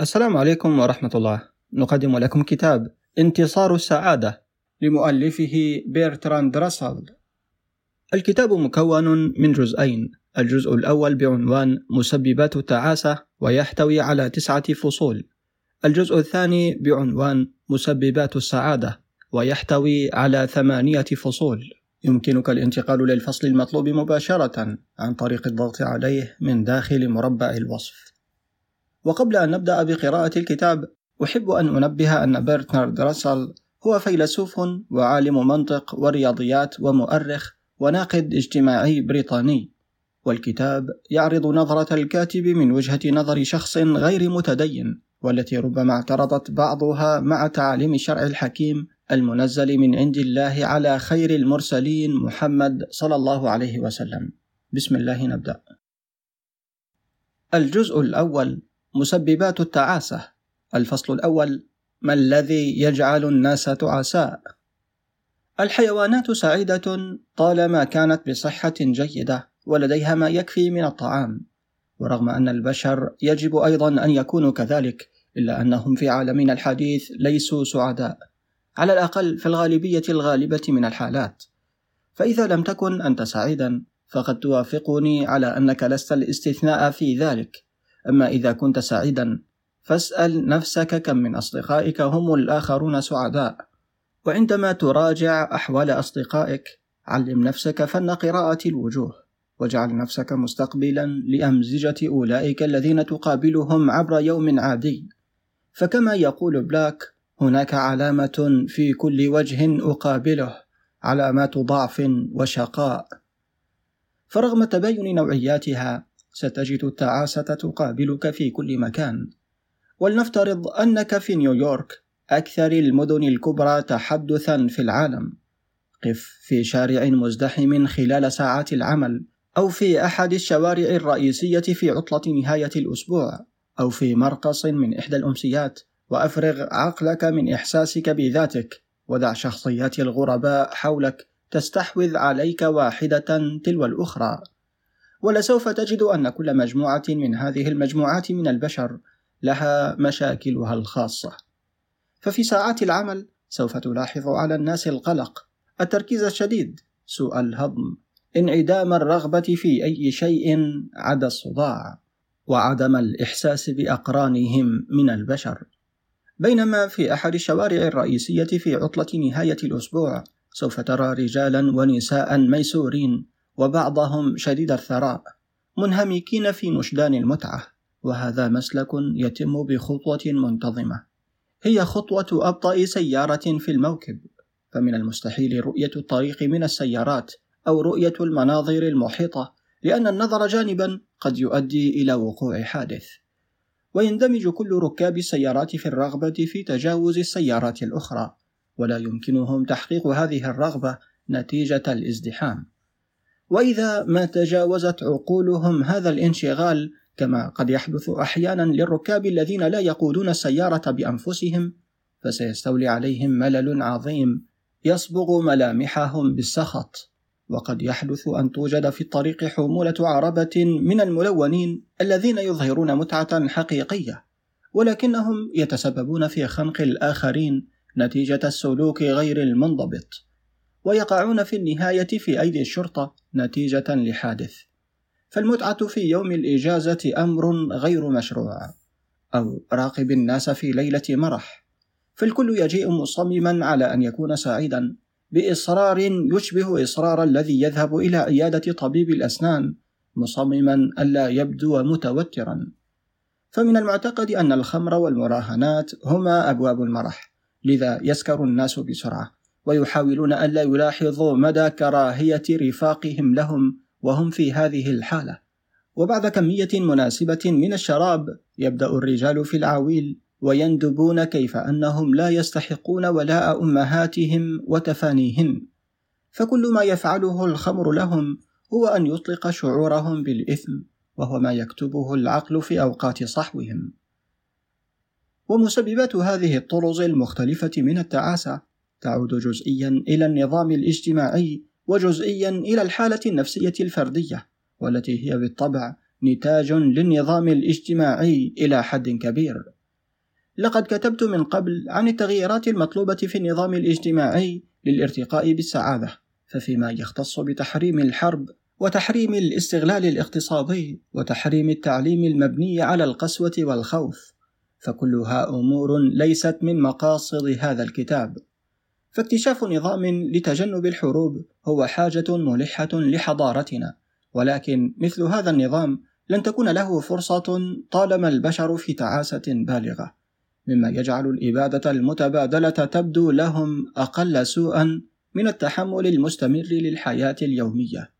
السلام عليكم ورحمة الله. نقدم لكم كتاب انتصار السعادة لمؤلفه بيرتراند راسل. الكتاب مكون من جزئين، الجزء الأول بعنوان مسببات التعاسة ويحتوي على تسعة فصول. الجزء الثاني بعنوان مسببات السعادة ويحتوي على ثمانية فصول. يمكنك الانتقال للفصل المطلوب مباشرة عن طريق الضغط عليه من داخل مربع الوصف. وقبل أن نبدأ بقراءة الكتاب أحب أن أنبه أن برتنارد راسل هو فيلسوف وعالم منطق ورياضيات ومؤرخ وناقد اجتماعي بريطاني والكتاب يعرض نظرة الكاتب من وجهة نظر شخص غير متدين والتي ربما اعترضت بعضها مع تعاليم الشرع الحكيم المنزل من عند الله على خير المرسلين محمد صلى الله عليه وسلم. بسم الله نبدأ. الجزء الأول مسببات التعاسة. الفصل الأول ما الذي يجعل الناس تعساء؟ الحيوانات سعيدة طالما كانت بصحة جيدة ولديها ما يكفي من الطعام. ورغم أن البشر يجب أيضا أن يكونوا كذلك إلا أنهم في عالمنا الحديث ليسوا سعداء. على الأقل في الغالبية الغالبة من الحالات. فإذا لم تكن أنت سعيدا فقد توافقني على أنك لست الاستثناء في ذلك. أما إذا كنت سعيدا فاسأل نفسك كم من أصدقائك هم الآخرون سعداء. وعندما تراجع أحوال أصدقائك علم نفسك فن قراءة الوجوه واجعل نفسك مستقبلا لأمزجة أولئك الذين تقابلهم عبر يوم عادي. فكما يقول بلاك هناك علامة في كل وجه أقابله علامات ضعف وشقاء. فرغم تباين نوعياتها ستجد التعاسة تقابلك في كل مكان. ولنفترض أنك في نيويورك أكثر المدن الكبرى تحدثا في العالم. قف في شارع مزدحم خلال ساعات العمل أو في أحد الشوارع الرئيسية في عطلة نهاية الأسبوع أو في مرقص من إحدى الأمسيات وأفرغ عقلك من إحساسك بذاتك. ودع شخصيات الغرباء حولك تستحوذ عليك واحدة تلو الأخرى. ولسوف تجد أن كل مجموعة من هذه المجموعات من البشر لها مشاكلها الخاصة. ففي ساعات العمل سوف تلاحظ على الناس القلق التركيز الشديد سوء الهضم انعدام الرغبة في أي شيء عدا الصداع وعدم الإحساس بأقرانهم من البشر. بينما في أحد الشوارع الرئيسية في عطلة نهاية الأسبوع سوف ترى رجالا ونساء ميسورين وبعضهم شديد الثراء منهمكين في نشدان المتعة وهذا مسلك يتم بخطوة منتظمة. هي خطوة أبطأ سيارة في الموكب فمن المستحيل رؤية الطريق من السيارات أو رؤية المناظر المحيطة لأن النظر جانبا قد يؤدي إلى وقوع حادث. ويندمج كل ركاب السيارات في الرغبة في تجاوز السيارات الأخرى ولا يمكنهم تحقيق هذه الرغبة نتيجة الازدحام. وإذا ما تجاوزت عقولهم هذا الانشغال كما قد يحدث أحيانا للركاب الذين لا يقودون السيارة بأنفسهم فسيستولي عليهم ملل عظيم يصبغ ملامحهم بالسخط. وقد يحدث أن توجد في الطريق حمولة عربة من الملونين الذين يظهرون متعة حقيقية ولكنهم يتسببون في خنق الآخرين نتيجة السلوك غير المنضبط. ويقعون في النهاية في أيدي الشرطة نتيجة لحادث. فالمتعة في يوم الإجازة أمر غير مشروع أو راقب الناس في ليلة مرح. فالكل يجيء مصمما على أن يكون سعيدا بإصرار يشبه إصرار الذي يذهب إلى عيادة طبيب الأسنان مصمما ألا يبدو متوترا. فمن المعتقد أن الخمر والمراهنات هما أبواب المرح لذا يسكر الناس بسرعة. ويحاولون ألا يلاحظوا مدى كراهية رفاقهم لهم وهم في هذه الحالة. وبعد كمية مناسبة من الشراب يبدأ الرجال في العويل ويندبون كيف أنهم لا يستحقون ولاء أمهاتهم وتفانيهن فكل ما يفعله الخمر لهم هو أن يطلق شعورهم بالإثم وهو ما يكتبه العقل في أوقات صحوهم. ومسببات هذه الطرز المختلفة من التعاسة تعود جزئيا إلى النظام الاجتماعي وجزئيا إلى الحالة النفسية الفردية والتي هي بالطبع نتاج للنظام الاجتماعي إلى حد كبير. لقد كتبت من قبل عن التغييرات المطلوبة في النظام الاجتماعي للارتقاء بالسعادة ففيما يختص بتحريم الحرب وتحريم الاستغلال الاقتصادي وتحريم التعليم المبني على القسوة والخوف فكلها أمور ليست من مقاصد هذا الكتاب. فاكتشاف نظام لتجنب الحروب هو حاجة ملحة لحضارتنا ولكن مثل هذا النظام لن تكون له فرصة طالما البشر في تعاسة بالغة مما يجعل الإبادة المتبادلة تبدو لهم أقل سوءا من التحمل المستمر للحياة اليومية.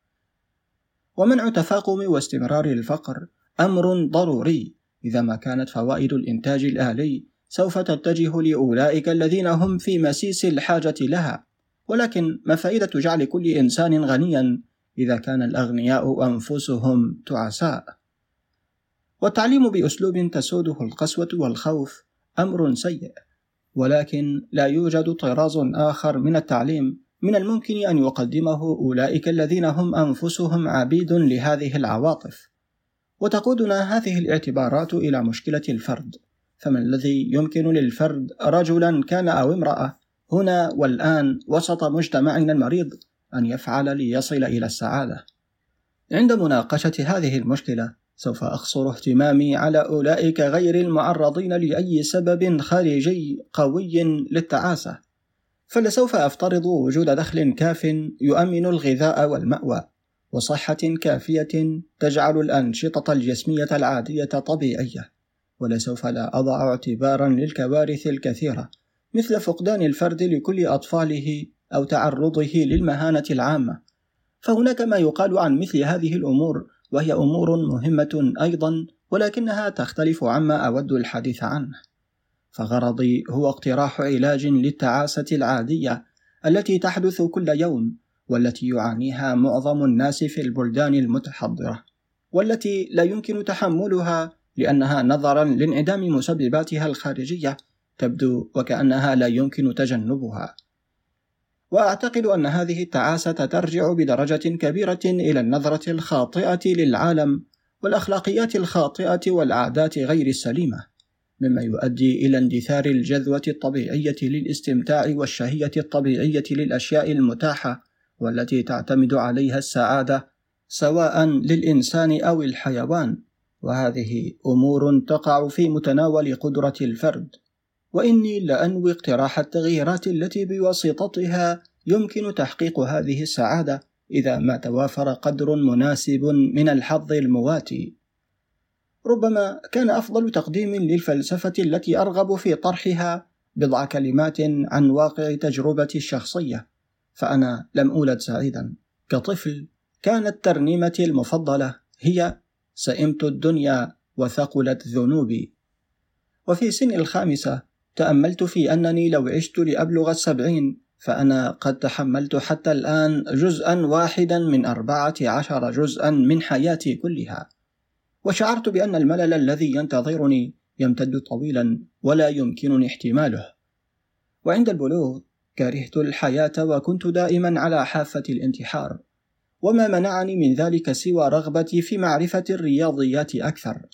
ومنع تفاقم واستمرار الفقر أمر ضروري إذا ما كانت فوائد الإنتاج الآلي سوف تتجه لأولئك الذين هم في مسيس الحاجة لها. ولكن ما فائدة جعل كل إنسان غنيا إذا كان الأغنياء أنفسهم تعساء؟ والتعليم بأسلوب تسوده القسوة والخوف أمر سيء ولكن لا يوجد طراز آخر من التعليم من الممكن أن يقدمه أولئك الذين هم أنفسهم عبيد لهذه العواطف. وتقودنا هذه الاعتبارات إلى مشكلة الفرد. فما الذي يمكن للفرد رجلا كان أو امرأة هنا والآن وسط مجتمعنا المريض أن يفعل ليصل إلى السعادة. عند مناقشة هذه المشكلة سوف أقصر اهتمامي على أولئك غير المعرضين لأي سبب خارجي قوي للتعاسة. فلسوف أفترض وجود دخل كاف يؤمن الغذاء والمأوى وصحة كافية تجعل الأنشطة الجسمية العادية طبيعية. ولسوف لا أضع اعتبارا للكوارث الكثيرة مثل فقدان الفرد لكل أطفاله أو تعرضه للمهانة العامة. فهناك ما يقال عن مثل هذه الأمور وهي أمور مهمة أيضا ولكنها تختلف عما أود الحديث عنه. فغرضي هو اقتراح علاج للتعاسة العادية التي تحدث كل يوم والتي يعانيها معظم الناس في البلدان المتحضرة والتي لا يمكن تحملها لأنها نظرا لانعدام مسبباتها الخارجية تبدو وكأنها لا يمكن تجنبها. وأعتقد أن هذه التعاسة ترجع بدرجة كبيرة إلى النظرة الخاطئة للعالم والأخلاقيات الخاطئة والعادات غير السليمة مما يؤدي إلى اندثار الجذوة الطبيعية للاستمتاع والشهية الطبيعية للأشياء المتاحة والتي تعتمد عليها السعادة سواء للإنسان أو الحيوان. وهذه أمور تقع في متناول قدرة الفرد وإني لأنوي اقتراح التغييرات التي بواسطتها يمكن تحقيق هذه السعادة إذا ما توافر قدر مناسب من الحظ المواتي. ربما كان أفضل تقديم للفلسفة التي أرغب في طرحها بضع كلمات عن واقع تجربتي الشخصية، فأنا لم أولد سعيدا. كطفل كانت ترنيمتي المفضلة هي سئمت الدنيا وثقلت ذنوبي. وفي سن الخامسة تأملت في أنني لو عشت لأبلغ السبعين فأنا قد تحملت حتى الآن جزءا واحدا من أربعة عشر جزءا من حياتي كلها. وشعرت بأن الملل الذي ينتظرني يمتد طويلا ولا يمكنني احتماله. وعند البلوغ كرهت الحياة وكنت دائما على حافة الانتحار. وما منعني من ذلك سوى رغبتي في معرفة الرياضيات أكثر.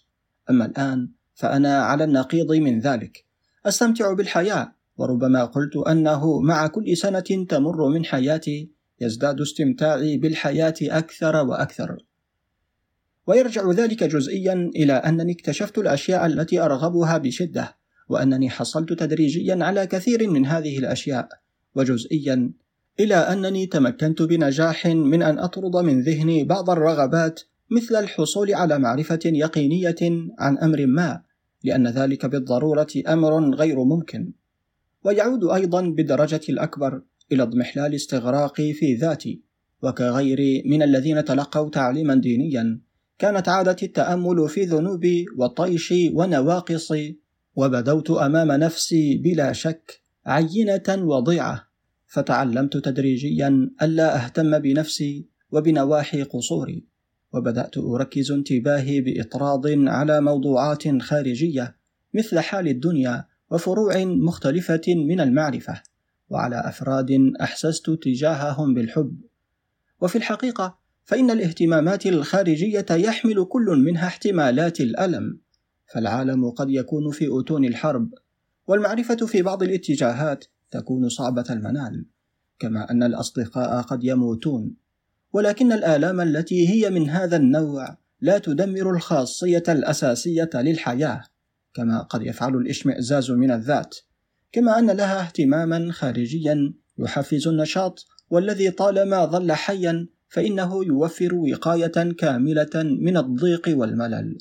أما الآن فأنا على النقيض من ذلك. أستمتع بالحياة وربما قلت أنه مع كل سنة تمر من حياتي يزداد استمتاعي بالحياة أكثر وأكثر. ويرجع ذلك جزئيا إلى أنني اكتشفت الأشياء التي أرغبها بشدة وأنني حصلت تدريجيا على كثير من هذه الأشياء وجزئيا إلى أنني تمكنت بنجاح من أن أطرد من ذهني بعض الرغبات مثل الحصول على معرفة يقينية عن أمر ما لأن ذلك بالضرورة أمر غير ممكن. ويعود أيضا بالدرجة الأكبر إلى اضمحلال استغراقي في ذاتي. وكغيري من الذين تلقوا تعليما دينيا كانت عادتي التأمل في ذنوبي وطيش ونواقصي وبدوت أمام نفسي بلا شك عينة وضيعة. فتعلمت تدريجيا ألا أهتم بنفسي وبنواحي قصوري وبدأت أركز انتباهي بإطراد على موضوعات خارجية مثل حال الدنيا وفروع مختلفة من المعرفة وعلى أفراد أحسست تجاههم بالحب. وفي الحقيقة فإن الاهتمامات الخارجية يحمل كل منها احتمالات الألم فالعالم قد يكون في أتون الحرب والمعرفة في بعض الاتجاهات تكون صعبة المنال كما أن الأصدقاء قد يموتون. ولكن الآلام التي هي من هذا النوع لا تدمر الخاصية الأساسية للحياة كما قد يفعل الإشمئزاز من الذات كما أن لها اهتماما خارجيا يحفز النشاط والذي طالما ظل حيا فإنه يوفر وقاية كاملة من الضيق والملل.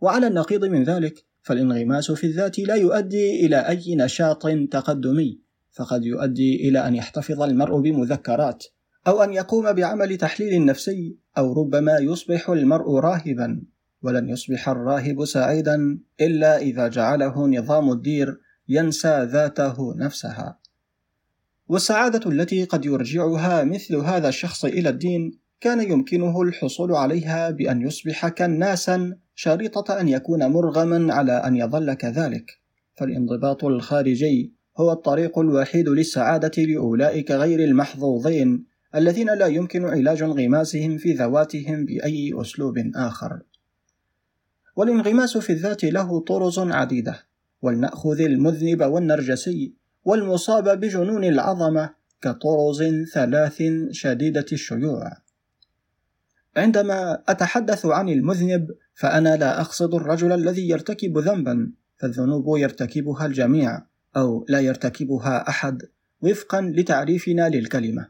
وعلى النقيض من ذلك فالانغماس في الذات لا يؤدي إلى أي نشاط تقدمي فقد يؤدي إلى أن يحتفظ المرء بمذكرات أو أن يقوم بعمل تحليل نفسي أو ربما يصبح المرء راهبا ولن يصبح الراهب سعيدا إلا إذا جعله نظام الدير ينسى ذاته نفسها. والسعادة التي قد يرجعها مثل هذا الشخص إلى الدين كان يمكنه الحصول عليها بأن يصبح كناسا شريطة أن يكون مرغما على أن يظل كذلك فالانضباط الخارجي هو الطريق الوحيد للسعادة لأولئك غير المحظوظين الذين لا يمكن علاج انغماسهم في ذواتهم بأي أسلوب آخر. والانغماس في الذات له طرز عديدة، ولنأخذ المذنب والنرجسي والمصاب بجنون العظمة كطرز ثلاث شديدة الشيوع. عندما أتحدث عن المذنب فأنا لا أقصد الرجل الذي يرتكب ذنبا، فالذنوب يرتكبها الجميع، أو لا يرتكبها أحد وفقا لتعريفنا للكلمة.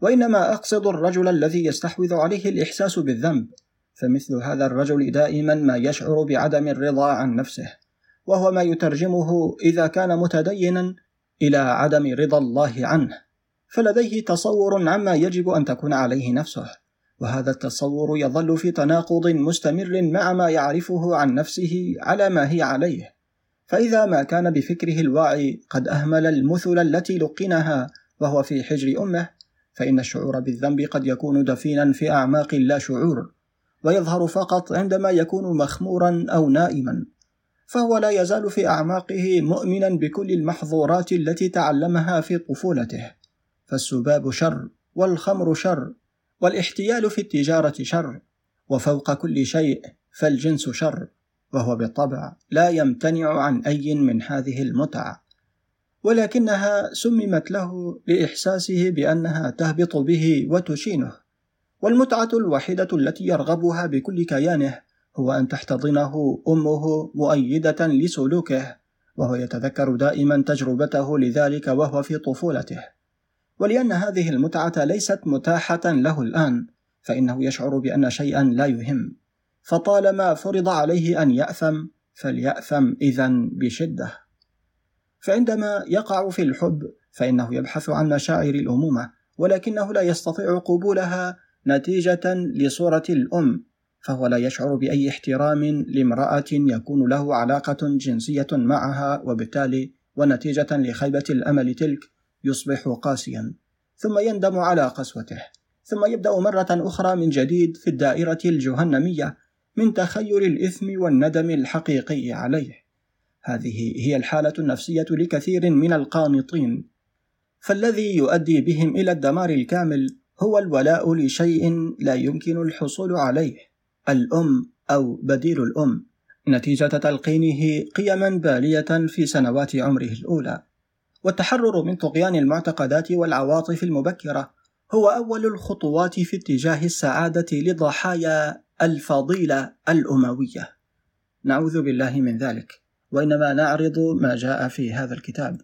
وإنما أقصد الرجل الذي يستحوذ عليه الإحساس بالذنب، فمثل هذا الرجل دائما ما يشعر بعدم الرضا عن نفسه، وهو ما يترجمه إذا كان متدينا إلى عدم رضا الله عنه، فلديه تصور عما يجب أن تكون عليه نفسه، وهذا التصور يظل في تناقض مستمر مع ما يعرفه عن نفسه على ما هي عليه. فإذا ما كان بفكره الواعي قد أهمل المثل التي لقنها وهو في حجر أمه فإن الشعور بالذنب قد يكون دفينا في أعماق اللا شعور ويظهر فقط عندما يكون مخمورا أو نائما فهو لا يزال في أعماقه مؤمنا بكل المحظورات التي تعلمها في طفولته فالسباب شر والخمر شر والاحتيال في التجارة شر وفوق كل شيء فالجنس شر وهو بالطبع لا يمتنع عن أي من هذه المتع. ولكنها سممت له لإحساسه بأنها تهبط به وتشينه. والمتعة الوحيدة التي يرغبها بكل كيانه هو أن تحتضنه أمه مؤيدة لسلوكه وهو يتذكر دائما تجربته لذلك وهو في طفولته. ولأن هذه المتعة ليست متاحة له الآن فإنه يشعر بأن شيئا لا يهم. فطالما فرض عليه أن يأثم فليأثم إذا بشدة. فعندما يقع في الحب فإنه يبحث عن مشاعر الأمومة ولكنه لا يستطيع قبولها نتيجة لصورة الأم فهو لا يشعر بأي احترام لامرأة يكون له علاقة جنسية معها وبالتالي ونتيجة لخيبة الأمل تلك. يصبح قاسيا ثم يندم على قسوته ثم يبدأ مرة أخرى من جديد في الدائرة الجهنمية من تخيل الإثم والندم الحقيقي عليه. هذه هي الحالة النفسية لكثير من القانطين. فالذي يؤدي بهم إلى الدمار الكامل هو الولاء لشيء لا يمكن الحصول عليه الأم أو بديل الأم. نتيجة تلقينه قيما بالية في سنوات عمره الأولى. والتحرر من طغيان المعتقدات والعواطف المبكرة هو أول الخطوات في اتجاه السعادة لضحايا الفضيلة الأموية نعوذ بالله من ذلك وإنما نعرض ما جاء في هذا الكتاب.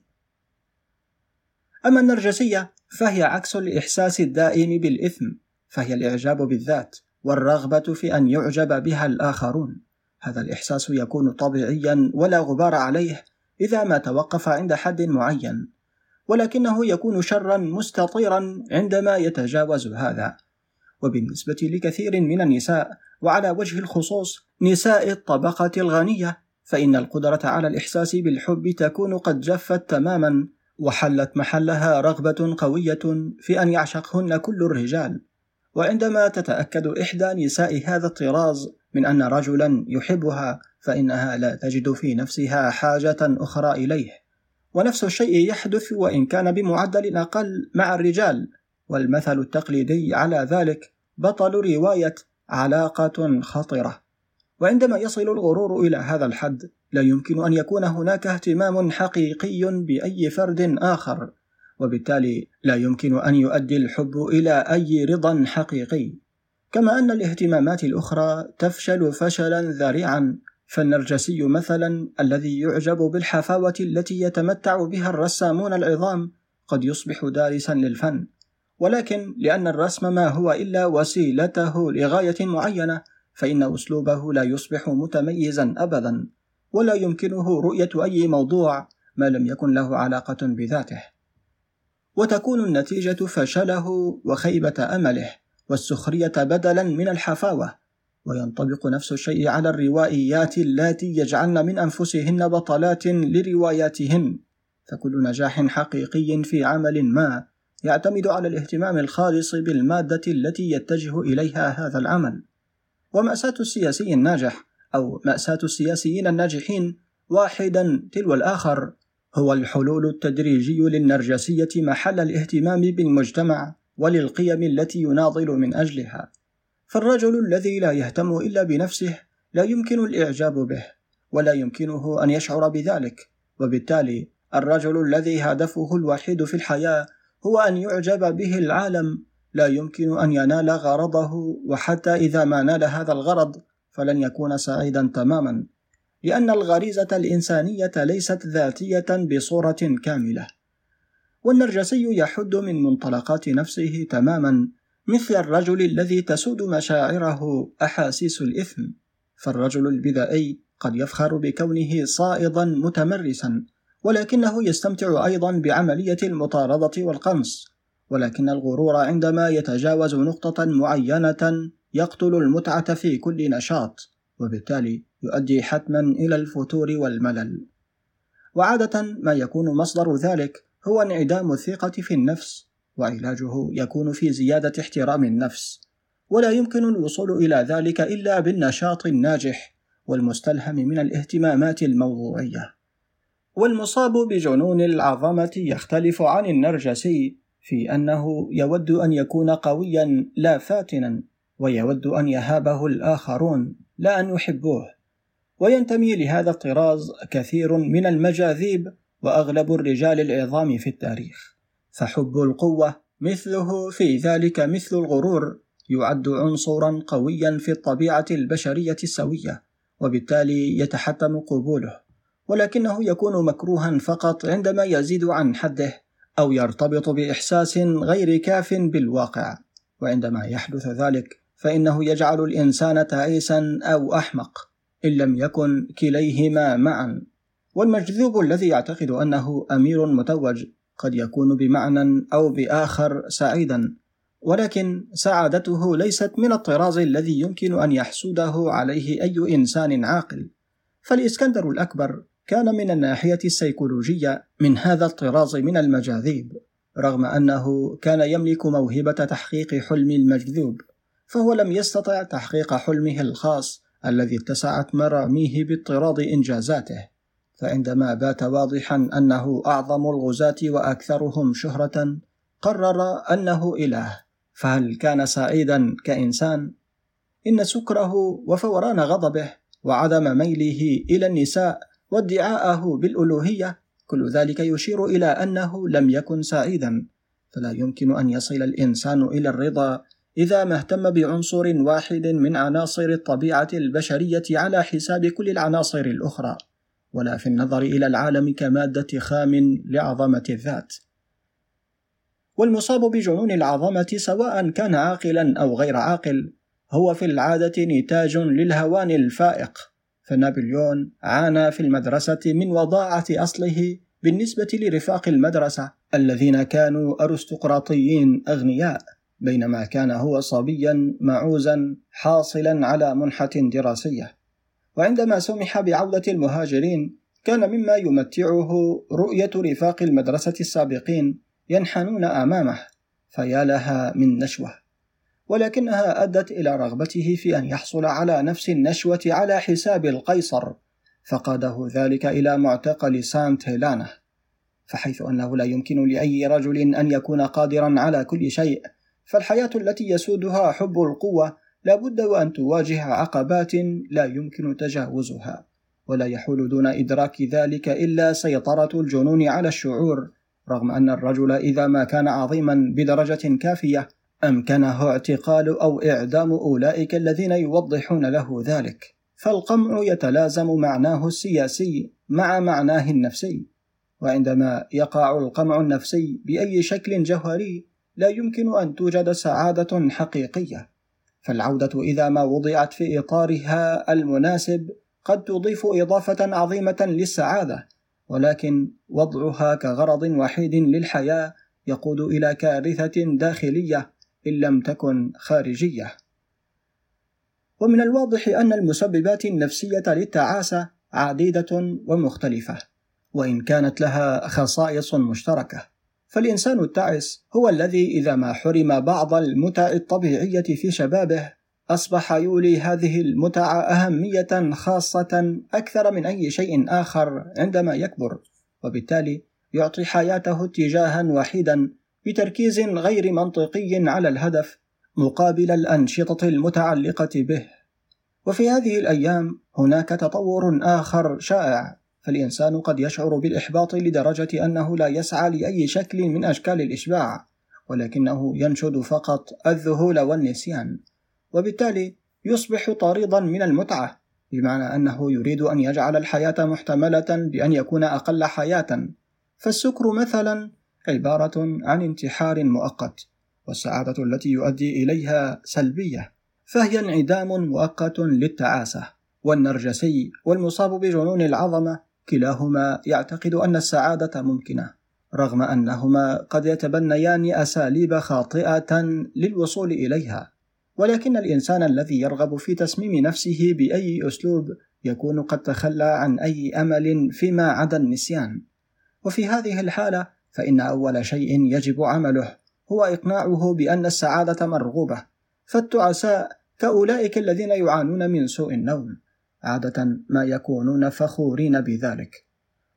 أما النرجسية فهي عكس الإحساس الدائم بالإثم، فهي الإعجاب بالذات والرغبة في أن يعجب بها الآخرون. هذا الإحساس يكون طبيعيا ولا غبار عليه إذا ما توقف عند حد معين، ولكنه يكون شرا مستطيرا عندما يتجاوز هذا. وبالنسبة لكثير من النساء وعلى وجه الخصوص نساء الطبقة الغنية فإن القدرة على الإحساس بالحب تكون قد جفت تماما وحلت محلها رغبة قوية في أن يعشقهن كل الرجال وعندما تتأكد إحدى نساء هذا الطراز من أن رجلا يحبها فإنها لا تجد في نفسها حاجة أخرى إليه. ونفس الشيء يحدث وإن كان بمعدل أقل مع الرجال. والمثل التقليدي على ذلك بطل رواية علاقة خطرة. وعندما يصل الغرور إلى هذا الحد لا يمكن أن يكون هناك اهتمام حقيقي بأي فرد آخر. وبالتالي لا يمكن أن يؤدي الحب إلى أي رضا حقيقي. كما أن الاهتمامات الأخرى تفشل فشلا ذريعا. فالنرجسي مثلا الذي يعجب بالحفاوة التي يتمتع بها الرسامون العظام قد يصبح دارسا للفن. ولكن لأن الرسم ما هو إلا وسيلته لغاية معينة فإن أسلوبه لا يصبح متميزا أبدا ولا يمكنه رؤية أي موضوع ما لم يكن له علاقة بذاته. وتكون النتيجة فشله وخيبة أمله. والسخرية بدلا من الحفاوة. وينطبق نفس الشيء على الروائيات اللاتي يجعلن من أنفسهن بطلات لرواياتهن. فكل نجاح حقيقي في عمل ما يعتمد على الاهتمام الخالص بالمادة التي يتجه إليها هذا العمل. ومأساة السياسي الناجح أو مأساة السياسيين الناجحين واحدا تلو الآخر هو الحلول التدريجي للنرجسية محل الاهتمام بالمجتمع. وللقيم التي يناضل من أجلها. فالرجل الذي لا يهتم إلا بنفسه لا يمكن الإعجاب به ولا يمكنه أن يشعر بذلك. وبالتالي الرجل الذي هدفه الوحيد في الحياة هو أن يعجب به العالم. لا يمكن أن ينال غرضه وحتى إذا ما نال هذا الغرض فلن يكون سعيدا تماما. لأن الغريزة الإنسانية ليست ذاتية بصورة كاملة. والنرجسي يحد من منطلقات نفسه تماما مثل الرجل الذي تسود مشاعره أحاسيس الإثم. فالرجل البدائي قد يفخر بكونه صائدا متمرسا ولكنه يستمتع أيضا بعملية المطاردة والقنص. ولكن الغرور عندما يتجاوز نقطة معينة يقتل المتعة في كل نشاط وبالتالي يؤدي حتما إلى الفتور والملل. وعادة ما يكون مصدر ذلك هو انعدام الثقة في النفس وعلاجه يكون في زيادة احترام النفس. ولا يمكن الوصول إلى ذلك إلا بالنشاط الناجح والمستلهم من الاهتمامات الموضوعية. والمصاب بجنون العظمة يختلف عن النرجسي في أنه يود أن يكون قويا لا فاتنا ويود أن يهابه الآخرون لا أن يحبوه. وينتمي لهذا الطراز كثير من المجاذيب وأغلب الرجال العظام في التاريخ. فحب القوة مثله في ذلك مثل الغرور يعد عنصرا قويا في الطبيعة البشرية السوية وبالتالي يتحتم قبوله. ولكنه يكون مكروها فقط عندما يزيد عن حده أو يرتبط بإحساس غير كاف بالواقع. وعندما يحدث ذلك فإنه يجعل الإنسان تعيسا أو أحمق إن لم يكن كليهما معا. والمجذوب الذي يعتقد أنه أمير متوج قد يكون بمعنى أو بآخر سعيدا ولكن سعادته ليست من الطراز الذي يمكن أن يحسده عليه أي إنسان عاقل. فالإسكندر الأكبر كان من الناحية السيكولوجية من هذا الطراز من المجاذيب رغم أنه كان يملك موهبة تحقيق حلم المجذوب فهو لم يستطع تحقيق حلمه الخاص الذي اتسعت مراميه باضطراد إنجازاته. فعندما بات واضحا أنه أعظم الغزاة وأكثرهم شهرة قرر أنه إله. فهل كان سعيدا كإنسان؟ إن سكره وفوران غضبه وعدم ميله إلى النساء وادعاءه بالألوهية كل ذلك يشير إلى أنه لم يكن سعيدا. فلا يمكن أن يصل الإنسان إلى الرضا إذا ما اهتم بعنصر واحد من عناصر الطبيعة البشرية على حساب كل العناصر الأخرى. ولا في النظر إلى العالم كمادة خام لعظمة الذات. والمصاب بجنون العظمة سواء كان عاقلا أو غير عاقل هو في العادة نتاج للهوان الفائق. فنابليون عانى في المدرسة من وضاعة أصله بالنسبة لرفاق المدرسة الذين كانوا أرستقراطيين أغنياء بينما كان هو صبيا معوزا حاصلا على منحة دراسية. وعندما سمح بعودة المهاجرين كان مما يمتعه رؤية رفاق المدرسة السابقين ينحنون أمامه فيا لها من نشوة. ولكنها أدت إلى رغبته في أن يحصل على نفس النشوة على حساب القيصر فقاده ذلك إلى معتقل سانت هيلانا فحيث أنه لا يمكن لأي رجل أن يكون قادرا على كل شيء فالحياة التي يسودها حب القوة لابد وأن تواجه عقبات لا يمكن تجاوزها ولا يحول دون إدراك ذلك إلا سيطرة الجنون على الشعور رغم أن الرجل إذا ما كان عظيما بدرجة كافية أمكنه اعتقال أو إعدام أولئك الذين يوضحون له ذلك. فالقمع يتلازم معناه السياسي مع معناه النفسي وعندما يقع القمع النفسي بأي شكل جوهري لا يمكن أن توجد سعادة حقيقية. فالعودة إذا ما وضعت في إطارها المناسب قد تضيف إضافة عظيمة للسعادة ولكن وضعها كغرض وحيد للحياة يقود إلى كارثة داخلية إن لم تكن خارجية. ومن الواضح أن المسببات النفسية للتعاسة عديدة ومختلفة وإن كانت لها خصائص مشتركة. فالإنسان التعس هو الذي إذا ما حرم بعض المتع الطبيعية في شبابه أصبح يولي هذه المتع أهمية خاصة أكثر من أي شيء آخر عندما يكبر وبالتالي يعطي حياته اتجاها وحيدا بتركيز غير منطقي على الهدف مقابل الأنشطة المتعلقة به. وفي هذه الأيام هناك تطور آخر شائع. فالإنسان قد يشعر بالإحباط لدرجة أنه لا يسعى لأي شكل من أشكال الإشباع ولكنه ينشد فقط الذهول والنسيان وبالتالي يصبح طاردا من المتعة بمعنى أنه يريد أن يجعل الحياة محتملة بأن يكون أقل حياة. فالسكر مثلا عبارة عن انتحار مؤقت والسعادة التي يؤدي إليها سلبية فهي انعدام مؤقت للتعاسة والنرجسي والمصاب بجنون العظمة كلاهما يعتقد أن السعادة ممكنة رغم أنهما قد يتبنيان أساليب خاطئة للوصول إليها. ولكن الإنسان الذي يرغب في تسميم نفسه بأي أسلوب يكون قد تخلى عن أي أمل فيما عدا النسيان. وفي هذه الحالة فإن أول شيء يجب عمله هو إقناعه بأن السعادة مرغوبة فالتعساء كأولئك الذين يعانون من سوء النوم. عادة ما يكونون فخورين بذلك.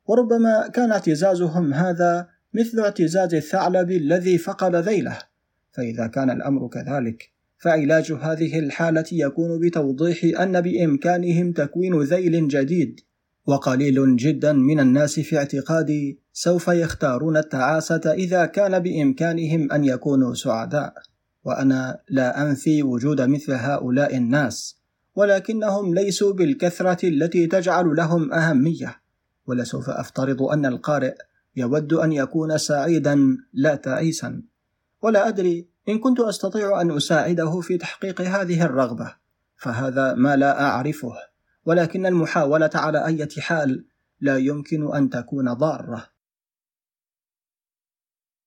وربما كان اعتزازهم هذا مثل اعتزاز الثعلب الذي فقد ذيله. فإذا كان الأمر كذلك فعلاج هذه الحالة يكون بتوضيح أن بإمكانهم تكوين ذيل جديد وقليل جدا من الناس في اعتقادي سوف يختارون التعاسة إذا كان بإمكانهم أن يكونوا سعداء. وأنا لا أنفي وجود مثل هؤلاء الناس. ولكنهم ليسوا بالكثرة التي تجعل لهم أهمية. ولسوف أفترض أن القارئ يود أن يكون سعيدا لا تعيسا. ولا أدري إن كنت أستطيع أن أساعده في تحقيق هذه الرغبة فهذا ما لا أعرفه. ولكن المحاولة على أي حال لا يمكن أن تكون ضارة.